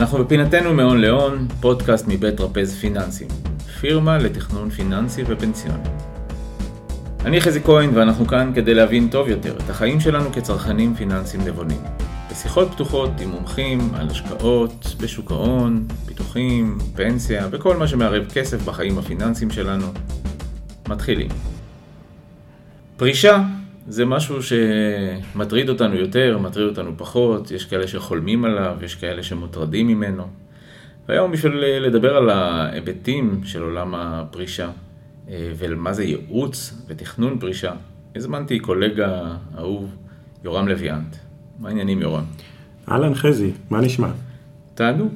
אנחנו בפינתנו מהון להון, פודקאסט מבית טרפז פיננסים, פירמה לתכנון פיננסי ופנסיוני. אני חזי כהן ואנחנו כאן כדי להבין טוב יותר את החיים שלנו כצרכנים פיננסיים נבונים. בשיחות פתוחות עם מומחים על השקעות, בשוק ההון, ביטוחים, פנסיה וכל מה שמערב כסף בחיים הפיננסיים שלנו. מתחילים. פרישה זה משהו שמטריד אותנו יותר, מטריד אותנו פחות, יש כאלה שחולמים עליו, יש כאלה שמוטרדים ממנו. והיום בשביל לדבר על ההיבטים של עולם הפרישה אה, ומה זה ייעוץ ותכנון פרישה, הזמנתי קולגה אהוב, יורם לביאנט. מה העניינים יורם? אהלן חזי, מה נשמע? תענוג.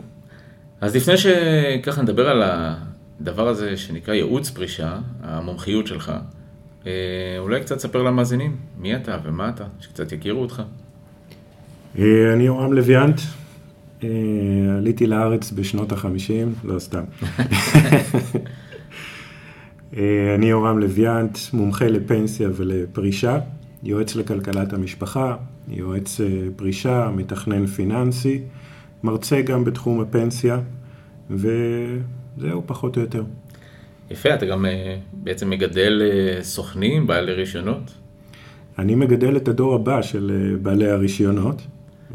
אז לפני שככה נדבר על הדבר הזה שנקרא ייעוץ פרישה, המומחיות שלך, אולי קצת ספר למאזינים, מי אתה ומה אתה, שקצת יכירו אותך. אה, אני יורם לביאנט, אה, עליתי לארץ בשנות החמישים, לא סתם. אני יורם לביאנט, מומחה לפנסיה ולפרישה, יועץ לכלכלת המשפחה, יועץ פרישה, מתכנן פיננסי, מרצה גם בתחום הפנסיה, וזהו פחות או יותר. יפה, אתה גם אה, בעצם מגדל אה, סוכנים, בעלי רישיונות. אני מגדל את הדור הבא של אה, בעלי הרישיונות.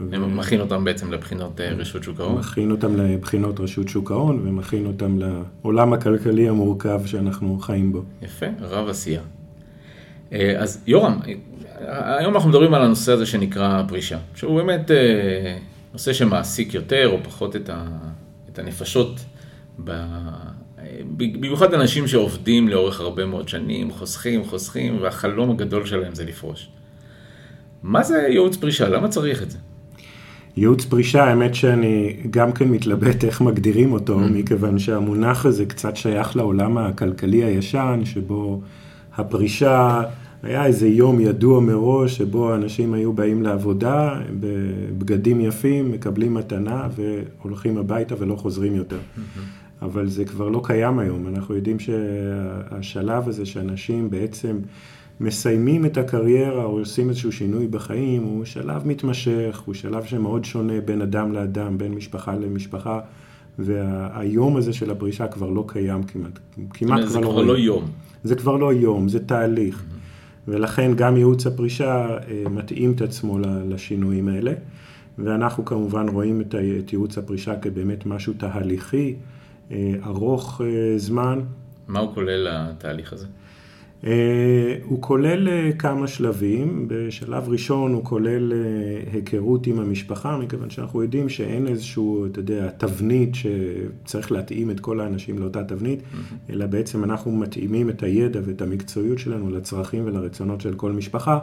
ומכין אותם בעצם לבחינות רשות שוק ההון? מכין אותם לבחינות רשות שוק ההון ומכין אותם לעולם הכלכלי המורכב שאנחנו חיים בו. יפה, רב עשייה. אז יורם, היום אנחנו מדברים על הנושא הזה שנקרא פרישה, שהוא באמת נושא שמעסיק יותר או פחות את הנפשות במיוחד אנשים שעובדים לאורך הרבה מאוד שנים, חוסכים, חוסכים, והחלום הגדול שלהם זה לפרוש. מה זה ייעוץ פרישה? למה צריך את זה? ייעוץ פרישה, האמת שאני גם כן מתלבט איך מגדירים אותו, mm. מכיוון שהמונח הזה קצת שייך לעולם הכלכלי הישן, שבו הפרישה, היה איזה יום ידוע מראש, שבו אנשים היו באים לעבודה בבגדים יפים, מקבלים מתנה והולכים הביתה ולא חוזרים יותר. Mm-hmm. אבל זה כבר לא קיים היום. אנחנו יודעים שהשלב הזה שאנשים בעצם מסיימים את הקריירה או עושים איזשהו שינוי בחיים, הוא שלב מתמשך, הוא שלב שמאוד שונה בין אדם לאדם, בין משפחה למשפחה. והיום הזה של הפרישה כבר לא קיים כמעט, כמעט כבר לא... זה כבר לא יום. זה כבר לא יום, זה תהליך. Mm-hmm. ולכן גם ייעוץ הפרישה אה, מתאים את עצמו לשינויים האלה. ואנחנו כמובן רואים את ייעוץ הפרישה כבאמת משהו תהליכי. אה, ארוך אה, זמן. מה הוא כולל התהליך הזה? אה, הוא כולל כמה שלבים, בשלב ראשון הוא כולל היכרות עם המשפחה, מכיוון שאנחנו יודעים שאין איזשהו, אתה יודע, תבנית שצריך להתאים את כל האנשים לאותה תבנית, mm-hmm. אלא בעצם אנחנו מתאימים את הידע ואת המקצועיות שלנו לצרכים ולרצונות של כל משפחה,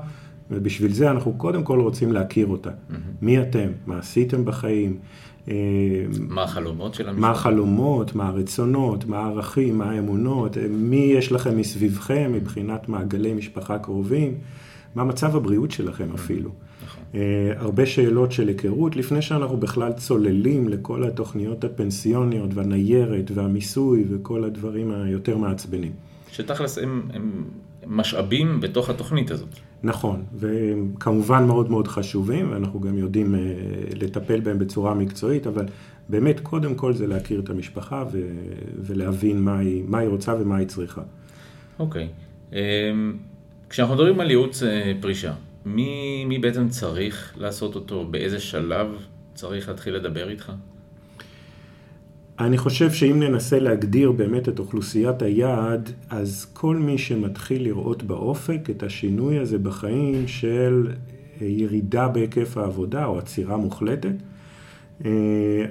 ובשביל זה אנחנו קודם כל רוצים להכיר אותה. Mm-hmm. מי אתם? מה עשיתם בחיים? אה, מה החלומות של המשפחה? מה החלומות, מה הרצונות, מה הערכים, מה האמונות, אה, מי יש לכם מסביבכם מבחינת מעגלי משפחה קרובים, מה מצב הבריאות שלכם mm-hmm. אפילו. נכון. אה, הרבה שאלות של היכרות, לפני שאנחנו בכלל צוללים לכל התוכניות הפנסיוניות והניירת והמיסוי וכל הדברים היותר מעצבנים. שתכלס הם, הם משאבים בתוך התוכנית הזאת. נכון, והם כמובן מאוד מאוד חשובים, ואנחנו גם יודעים אה, לטפל בהם בצורה מקצועית, אבל באמת, קודם כל זה להכיר את המשפחה ו- ולהבין מה היא, מה היא רוצה ומה היא צריכה. אוקיי. Okay. אמ, כשאנחנו מדברים על ייעוץ אה, פרישה, מי, מי בעצם צריך לעשות אותו? באיזה שלב צריך להתחיל לדבר איתך? אני חושב שאם ננסה להגדיר באמת את אוכלוסיית היעד, אז כל מי שמתחיל לראות באופק את השינוי הזה בחיים של ירידה בהיקף העבודה או עצירה מוחלטת, אה,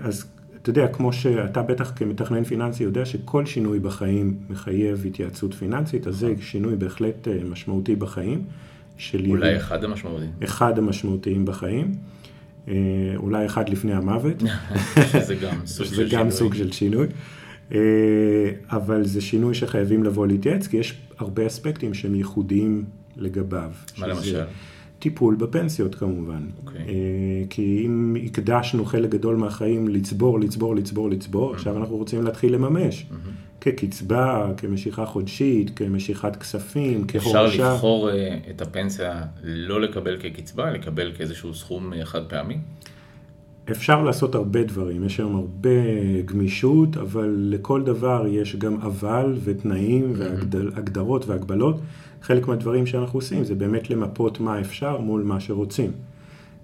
אז אתה יודע, כמו שאתה בטח כמתכנן פיננסי יודע שכל שינוי בחיים מחייב התייעצות פיננסית, אז זה נכון. שינוי בהחלט אה, משמעותי בחיים. אולי יריד... אחד המשמעותיים. אחד המשמעותיים בחיים. אה, אולי אחד לפני המוות. שזה גם סוג של שינוי. זה גם סוג של שינוי. אה, אבל זה שינוי שחייבים לבוא להתייעץ, כי יש הרבה אספקטים שהם ייחודיים לגביו. מה למשל? טיפול בפנסיות כמובן. Okay. אוקיי. אה, כי אם הקדשנו חלק גדול מהחיים לצבור, לצבור, לצבור, לצבור, mm-hmm. עכשיו אנחנו רוצים להתחיל לממש. Mm-hmm. כקצבה, כמשיכה חודשית, כמשיכת כספים, כהורשה. אפשר לבחור uh, את הפנסיה לא לקבל כקצבה, לקבל כאיזשהו סכום חד פעמי? אפשר לעשות הרבה דברים, יש היום הרבה גמישות, אבל לכל דבר יש גם אבל ותנאים והגדרות והגבלות. חלק מהדברים שאנחנו עושים זה באמת למפות מה אפשר מול מה שרוצים.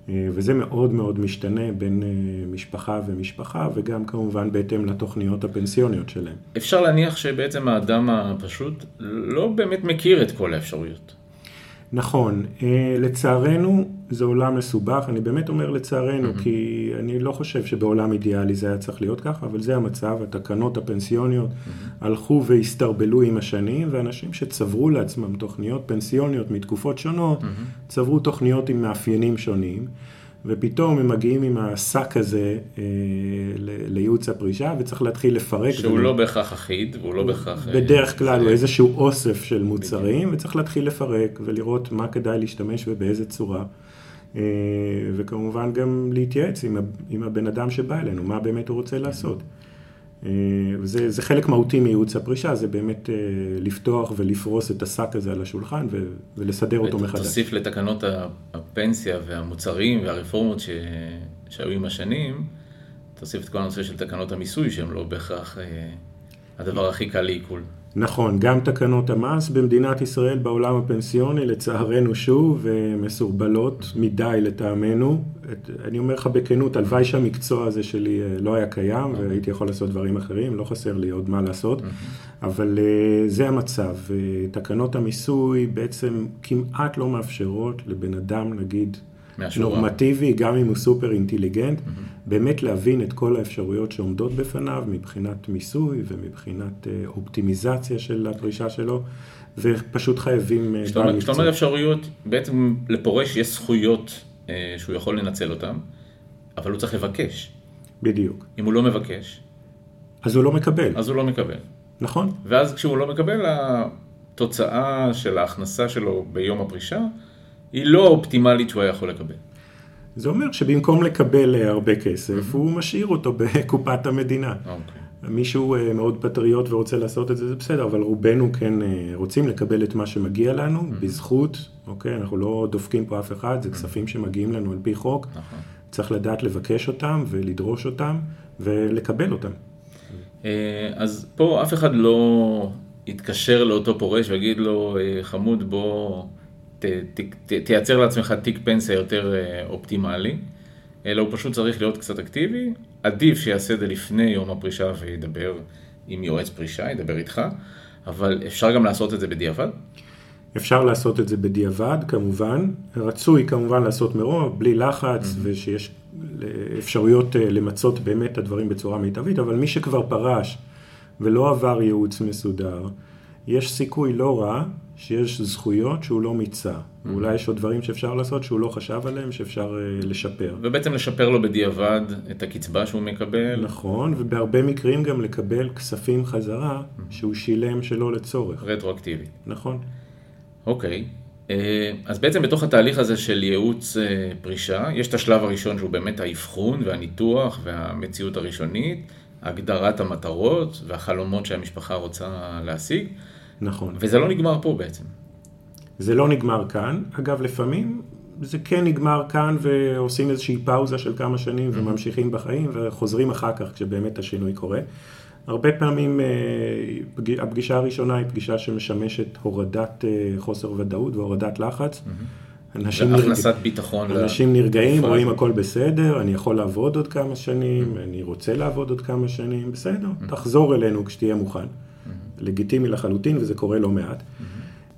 אה, וזה מאוד מאוד משתנה בין אה, משפחה ומשפחה, וגם כמובן בהתאם לתוכניות הפנסיוניות שלהם. אפשר להניח שבעצם האדם הפשוט לא באמת מכיר את כל האפשרויות. נכון, אה, לצערנו זה עולם מסובך, אני באמת אומר לצערנו, mm-hmm. כי אני לא חושב שבעולם אידיאלי זה היה צריך להיות ככה, אבל זה המצב, התקנות הפנסיוניות mm-hmm. הלכו והסתרבלו עם השנים, ואנשים שצברו לעצמם תוכניות פנסיוניות מתקופות שונות, mm-hmm. צברו תוכניות עם מאפיינים שונים. ופתאום הם מגיעים עם השק הזה אה, לייעוץ הפרישה, וצריך להתחיל לפרק. שהוא ולא... לא בהכרח אחיד, והוא לא בהכרח... אה, בדרך כלל הוא איזשהו אוסף של מוצרים, בדיוק. וצריך להתחיל לפרק ולראות מה כדאי להשתמש ובאיזה צורה. אה, וכמובן גם להתייעץ עם, עם הבן אדם שבא אלינו, מה באמת הוא רוצה לעשות. אה, וזה זה חלק מהותי מייעוץ הפרישה, זה באמת אה, לפתוח ולפרוס את השק הזה על השולחן ו, ולסדר אותו מחדש. תוסיף לתקנות הפנסיה והמוצרים והרפורמות ש, שהיו עם השנים, תוסיף את כל הנושא של תקנות המיסוי, שהן לא בהכרח הדבר הכי קל לעיכול. נכון, גם תקנות המס במדינת ישראל בעולם הפנסיוני, לצערנו שוב, מסורבלות מדי לטעמנו. אני אומר לך בכנות, הלוואי שהמקצוע הזה שלי אה, לא היה קיים והייתי יכול לעשות דברים אחרים, לא חסר לי עוד מה לעשות, אבל אה, זה המצב. תקנות המיסוי בעצם כמעט לא מאפשרות לבן אדם, נגיד, מהשורה. נורמטיבי, גם אם הוא סופר אינטליגנט, mm-hmm. באמת להבין את כל האפשרויות שעומדות בפניו מבחינת מיסוי ומבחינת אה, אופטימיזציה של הפרישה שלו, ופשוט חייבים... אה, כשאתה אומר אפשרויות, בעצם לפורש יש זכויות אה, שהוא יכול לנצל אותן, אבל הוא צריך לבקש. בדיוק. אם הוא לא מבקש... אז הוא לא מקבל. אז הוא לא מקבל. נכון. ואז כשהוא לא מקבל, התוצאה של ההכנסה שלו ביום הפרישה, היא לא אופטימלית שהוא היה יכול לקבל. זה אומר שבמקום לקבל אה, הרבה כסף, mm-hmm. הוא משאיר אותו בקופת המדינה. Okay. אוקיי. מישהו אה, מאוד פטריוט ורוצה לעשות את זה, זה בסדר, אבל רובנו כן אה, רוצים לקבל את מה שמגיע לנו, mm-hmm. בזכות, אוקיי? אנחנו לא דופקים פה אף אחד, זה mm-hmm. כספים שמגיעים לנו על פי חוק. נכון. צריך לדעת לבקש אותם ולדרוש אותם ולקבל אותם. אז פה אף אחד לא יתקשר לאותו פורש ויגיד לו, חמוד, בוא... ת, ת, ת, תייצר לעצמך תיק פנסיה יותר אה, אופטימלי, אלא הוא פשוט צריך להיות קצת אקטיבי. עדיף שיעשה את זה לפני יום הפרישה וידבר עם יועץ פרישה, ידבר איתך, אבל אפשר גם לעשות את זה בדיעבד? אפשר לעשות את זה בדיעבד, כמובן. רצוי כמובן לעשות מראש, בלי לחץ, mm-hmm. ושיש אפשרויות אה, למצות באמת את הדברים בצורה מיטבית, אבל מי שכבר פרש ולא עבר ייעוץ מסודר, יש סיכוי לא רע שיש זכויות שהוא לא מיצה. Mm-hmm. אולי יש עוד דברים שאפשר לעשות שהוא לא חשב עליהם, שאפשר uh, לשפר. ובעצם לשפר לו בדיעבד את הקצבה שהוא מקבל. נכון, ובהרבה מקרים גם לקבל כספים חזרה mm-hmm. שהוא שילם שלא לצורך. רטרואקטיבי. נכון. אוקיי. אה, אז בעצם בתוך התהליך הזה של ייעוץ אה, פרישה, יש את השלב הראשון שהוא באמת האבחון והניתוח והמציאות הראשונית, הגדרת המטרות והחלומות שהמשפחה רוצה להשיג. נכון. וזה לא נגמר פה בעצם. זה לא נגמר כאן. אגב, לפעמים זה כן נגמר כאן ועושים איזושהי פאוזה של כמה שנים mm-hmm. וממשיכים בחיים וחוזרים אחר כך כשבאמת השינוי קורה. הרבה פעמים אה, הפגישה הראשונה היא פגישה שמשמשת הורדת אה, חוסר ודאות והורדת לחץ. Mm-hmm. אנשים, נרגע... ביטחון אנשים נרגעים, רואים הכל בסדר, אני יכול לעבוד עוד כמה שנים, mm-hmm. אני רוצה לעבוד עוד כמה שנים, בסדר. תחזור אלינו כשתהיה מוכן. לגיטימי לחלוטין, וזה קורה לא מעט.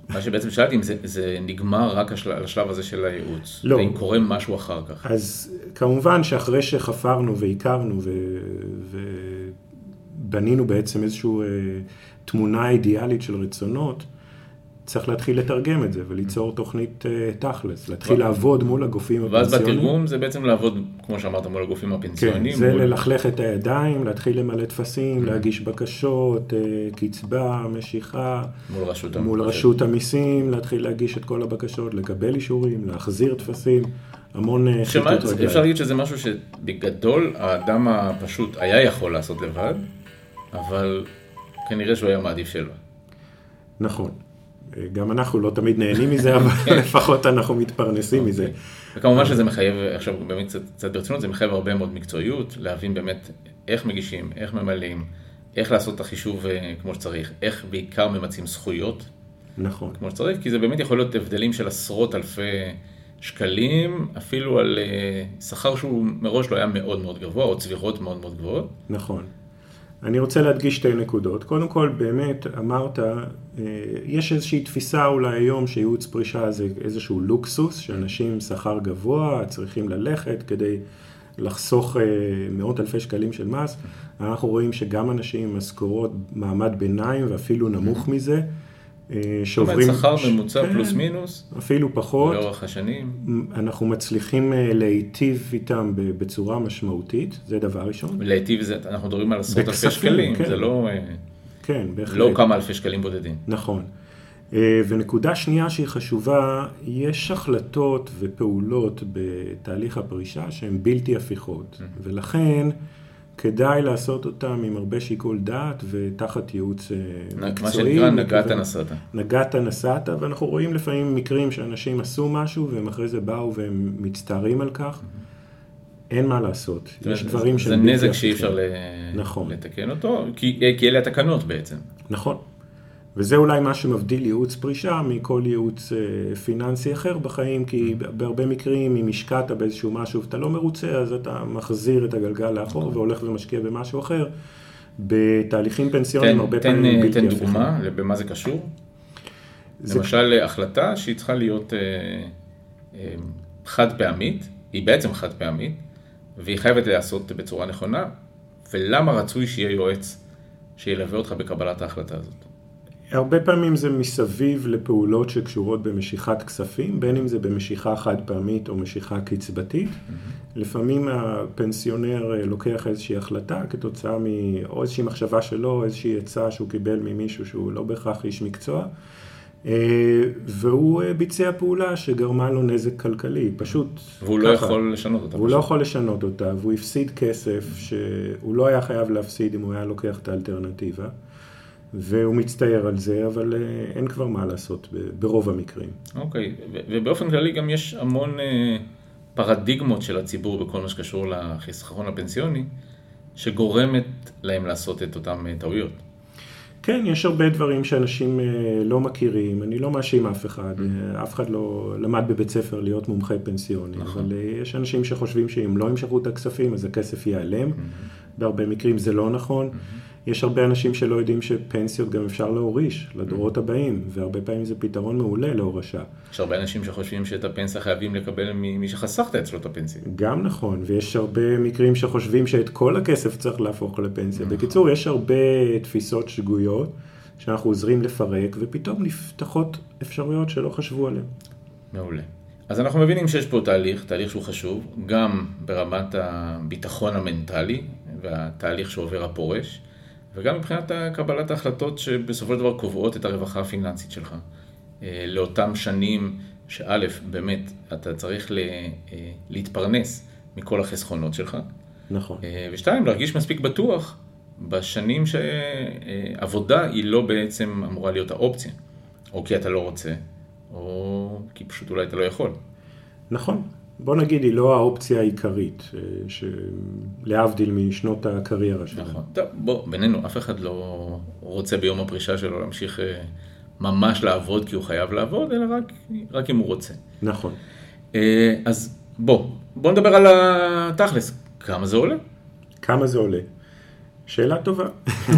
מה שבעצם שאלתי, אם זה, זה נגמר רק השל, השלב הזה של הייעוץ, לא. ואם קורה משהו אחר כך. אז כמובן שאחרי שחפרנו והכרנו ובנינו בעצם איזושהי אה, תמונה אידיאלית של רצונות, צריך להתחיל לתרגם את זה וליצור תוכנית uh, תכלס, להתחיל לעבוד מול הגופים הפנסיוניים. ואז בתרגום זה בעצם לעבוד, כמו שאמרת, מול הגופים הפנסיוניים. כן, זה מול... ללכלך את הידיים, להתחיל למלא טפסים, mm-hmm. להגיש בקשות, uh, קצבה, משיכה. מול רשות, מול רשות המיסים, להתחיל להגיש את כל הבקשות, לקבל אישורים, להחזיר טפסים. המון אה, חיטוט רגליים. אפשר להגיד שזה משהו שבגדול האדם הפשוט היה יכול לעשות לבד, אבל כנראה שהוא היה מעדיף שלא. נכון. גם אנחנו לא תמיד נהנים מזה, אבל כן. לפחות אנחנו מתפרנסים מזה. וכמובן שזה מחייב, עכשיו באמת קצת, קצת ברצינות, זה מחייב הרבה מאוד מקצועיות, להבין באמת איך מגישים, איך ממלאים, איך לעשות את החישוב אה, כמו שצריך, איך בעיקר ממצים זכויות נכון. כמו שצריך, כי זה באמת יכול להיות הבדלים של עשרות אלפי שקלים, אפילו על אה, שכר שהוא מראש לא היה מאוד מאוד גבוה, או צבירות מאוד מאוד גבוהות. נכון. אני רוצה להדגיש שתי נקודות. קודם כל, באמת, אמרת, אה, יש איזושהי תפיסה אולי היום שייעוץ פרישה זה איזשהו לוקסוס, שאנשים עם שכר גבוה צריכים ללכת כדי לחסוך אה, מאות אלפי שקלים של מס. אנחנו רואים שגם אנשים עם משכורות מעמד ביניים ואפילו נמוך מזה, אה, זאת אומרת, שעוברים... שכר ממוצע כן, פלוס מינוס, אפילו פחות. לאורך השנים. אנחנו מצליחים אה, להיטיב איתם בצורה משמעותית, זה דבר ראשון. להיטיב זה, אנחנו מדברים על עשרות אלפי שקלים, כן. זה לא, אה, כן, בהחלט. לא כמה אלפי שקלים בודדים. נכון. ונקודה שנייה שהיא חשובה, יש החלטות ופעולות בתהליך הפרישה שהן בלתי הפיכות, ולכן כדאי לעשות אותן עם הרבה שיקול דעת ותחת ייעוץ אה, מה מקצועי. שנקרא נגעת נסעת. נגעת נסעת, ואנחנו רואים לפעמים מקרים שאנשים עשו משהו והם אחרי זה באו והם מצטערים על כך. אין מה לעשות, יש זה- דברים זה שהם בלתי נזק שאי. אפשר נכון. לתקן אותו, כי כי אלה התקנות בעצם. נכון. וזה אולי מה שמבדיל ייעוץ פרישה מכל ייעוץ אה, פיננסי אחר בחיים, כי בהרבה מקרים, אם השקעת באיזשהו משהו ואתה לא מרוצה, אז אתה מחזיר את הגלגל לאחור והולך ומשקיע במשהו אחר. בתהליכים פנסיוניים תן, הרבה תן, פעמים אה, בלתי תן הפיכים. דוגמה במה זה קשור. זה- למשל, החלטה שהיא צריכה להיות אה, אה, חד פעמית, היא בעצם חד פעמית, והיא חייבת להיעשות בצורה נכונה, ולמה רצוי שיהיה יועץ שילווה אותך בקבלת ההחלטה הזאת. הרבה פעמים זה מסביב לפעולות שקשורות במשיכת כספים, בין אם זה במשיכה חד פעמית או משיכה קצבתית. לפעמים הפנסיונר אה, לוקח איזושהי החלטה כתוצאה מאו איזושהי מחשבה שלו, או איזושהי עצה שהוא קיבל ממישהו שהוא לא בהכרח איש מקצוע, אה, והוא אה, ביצע פעולה שגרמה לו נזק כלכלי, פשוט והוא לא ככה. יכול לשנות אותה. והוא פשוט. לא יכול לשנות אותה, והוא הפסיד כסף שהוא לא היה חייב להפסיד אם הוא היה לוקח את האלטרנטיבה, והוא מצטער על זה, אבל אה, אין כבר מה לעשות ברוב המקרים. אוקיי, ובאופן כללי גם יש המון אה, פרדיגמות של הציבור בכל מה שקשור לחיסכון הפנסיוני, שגורמת להם לעשות את אותן אה, טעויות. כן, יש הרבה דברים שאנשים לא מכירים, אני לא מאשים אף אחד. אה, אף אחד לא למד בבית ספר להיות מומחה פנסיוני, נכון. אבל יש אנשים שחושבים שאם לא ימשכו את הכספים אז הכסף ייעלם, Mm-hmm. בהרבה מקרים זה לא נכון. יש הרבה אנשים שלא יודעים שפנסיות גם אפשר להוריש לדורות הבאים, והרבה פעמים זה פתרון מעולה להורשה. יש הרבה אנשים שחושבים שאת הפנסיה חייבים לקבל ממי שחסכת אצלו את הפנסיה. גם נכון, ויש הרבה מקרים שחושבים שאת כל הכסף צריך להפוך לפנסיה. בקיצור, יש הרבה תפיסות שגויות שאנחנו עוזרים לפרק, ופתאום נפתחות אפשרויות שלא חשבו עליהן. מעולה. אז אנחנו מבינים שיש פה תהליך, תהליך שהוא חשוב, גם ברמת הביטחון המנטלי והתהליך שעובר הפורש, וגם מבחינת קבלת ההחלטות שבסופו של דבר קובעות את הרווחה הפיננסית שלך. אה, לאותם שנים שא', באמת, אתה צריך אה, להתפרנס מכל החסכונות שלך, נכון. אה, ושתיים, להרגיש מספיק בטוח בשנים שעבודה היא לא בעצם אמורה להיות האופציה, או כי אתה לא רוצה, או כי פשוט אולי אתה לא יכול. נכון. בוא נגיד, היא לא האופציה העיקרית, אה, שלהבדיל משנות הקריירה שלנו. נכון. טוב, בוא, בינינו, אף אחד לא רוצה ביום הפרישה שלו להמשיך אה, ממש לעבוד כי הוא חייב לעבוד, אלא רק, רק אם הוא רוצה. נכון. אה, אז בוא, בוא נדבר על התכלס. כמה זה עולה? כמה זה עולה? שאלה טובה.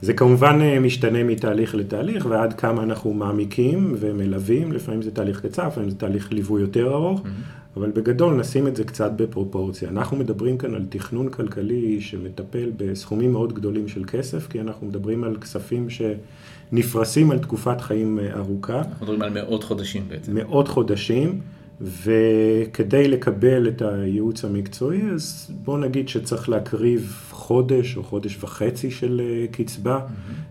זה כמובן משתנה מתהליך לתהליך, ועד כמה אנחנו מעמיקים ומלווים, לפעמים זה תהליך קצר, לפעמים זה תהליך ליווי יותר ארוך, אבל בגדול נשים את זה קצת בפרופורציה. אנחנו מדברים כאן על תכנון כלכלי שמטפל בסכומים מאוד גדולים של כסף, כי אנחנו מדברים על כספים שנפרסים על תקופת חיים ארוכה. אנחנו מדברים על מאות חודשים בעצם. מאות חודשים, וכדי לקבל את הייעוץ המקצועי, אז בוא נגיד שצריך להקריב חודש או חודש וחצי של אה, קצבה,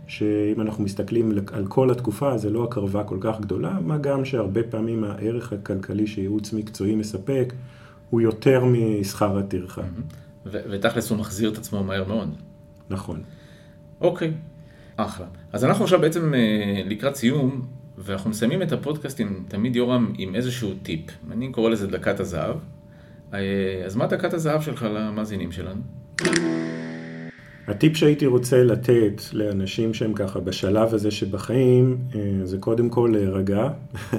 שאם אנחנו מסתכלים על כל התקופה, זה לא הקרבה כל כך גדולה, מה גם שהרבה פעמים הערך הכלכלי שייעוץ מקצועי מספק, הוא יותר משכר הטרחה. ו- ותכלס הוא מחזיר את עצמו מהר מאוד. נכון. אוקיי, אחלה. אז אנחנו עכשיו בעצם אה, לקראת סיום ואנחנו מסיימים את הפודקאסטים תמיד יורם עם איזשהו טיפ. אני קורא לזה דקת הזהב. אה, אז מה דקת הזהב שלך למאזינים שלנו? הטיפ שהייתי רוצה לתת לאנשים שהם ככה בשלב הזה שבחיים, אה, זה קודם כל להירגע.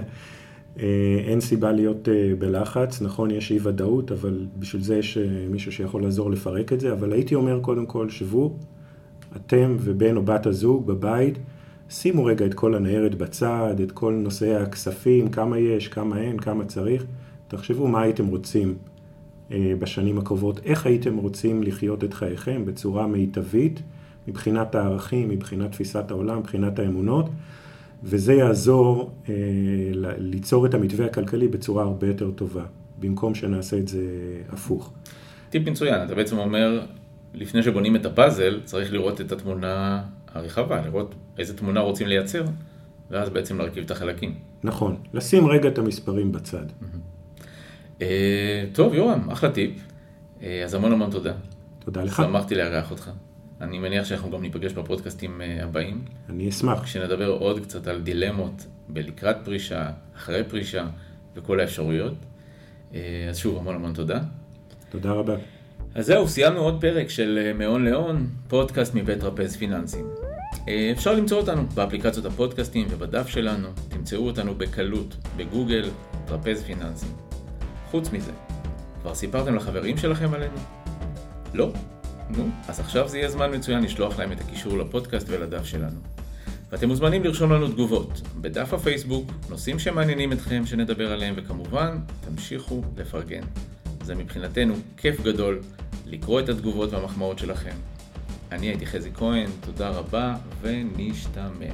אה, אין סיבה להיות בלחץ, נכון, יש אי ודאות, אבל בשביל זה יש מישהו שיכול לעזור לפרק את זה, אבל הייתי אומר קודם כל, שבו, אתם ובן או בת הזוג בבית, שימו רגע את כל הניירת בצד, את כל נושאי הכספים, כמה יש, כמה אין, כמה צריך, תחשבו מה הייתם רוצים אה, בשנים הקרובות, איך הייתם רוצים לחיות את חייכם בצורה מיטבית, מבחינת הערכים, מבחינת תפיסת העולם, מבחינת האמונות, וזה יעזור אה, ליצור את המתווה הכלכלי בצורה הרבה יותר טובה, במקום שנעשה את זה הפוך. טיפ מצוין, אתה בעצם אומר, לפני שבונים את הפאזל, צריך לראות את התמונה הרחבה, לראות איזה תמונה רוצים לייצר, ואז בעצם להרכיב את החלקים. נכון, לשים רגע את המספרים בצד. אה, טוב, יורם, אחלה טיפ. אה, אז המון המון תודה. תודה לך. שמחתי לארח אותך. אני מניח שאנחנו גם ניפגש בפודקאסטים אה, הבאים. אני אשמח. כשנדבר עוד קצת על דילמות בלקראת פרישה, אחרי פרישה וכל האפשרויות. אז שוב, המון המון תודה. תודה רבה. אז זהו, סיימנו עוד פרק של מהון להון, פודקאסט מבית רפז פיננסים. אפשר למצוא אותנו באפליקציות הפודקאסטים ובדף שלנו, תמצאו אותנו בקלות בגוגל, רפז פיננסים. חוץ מזה, כבר סיפרתם לחברים שלכם עלינו? לא? נו, אז עכשיו זה יהיה זמן מצוין לשלוח להם את הקישור לפודקאסט ולדף שלנו. ואתם מוזמנים לרשום לנו תגובות בדף הפייסבוק, נושאים שמעניינים אתכם שנדבר עליהם, וכמובן, תמשיכו לפרגן. זה מבחינתנו כיף גדול לקרוא את התגובות והמחמאות שלכם. אני הייתי חזי כהן, תודה רבה ונשתמע.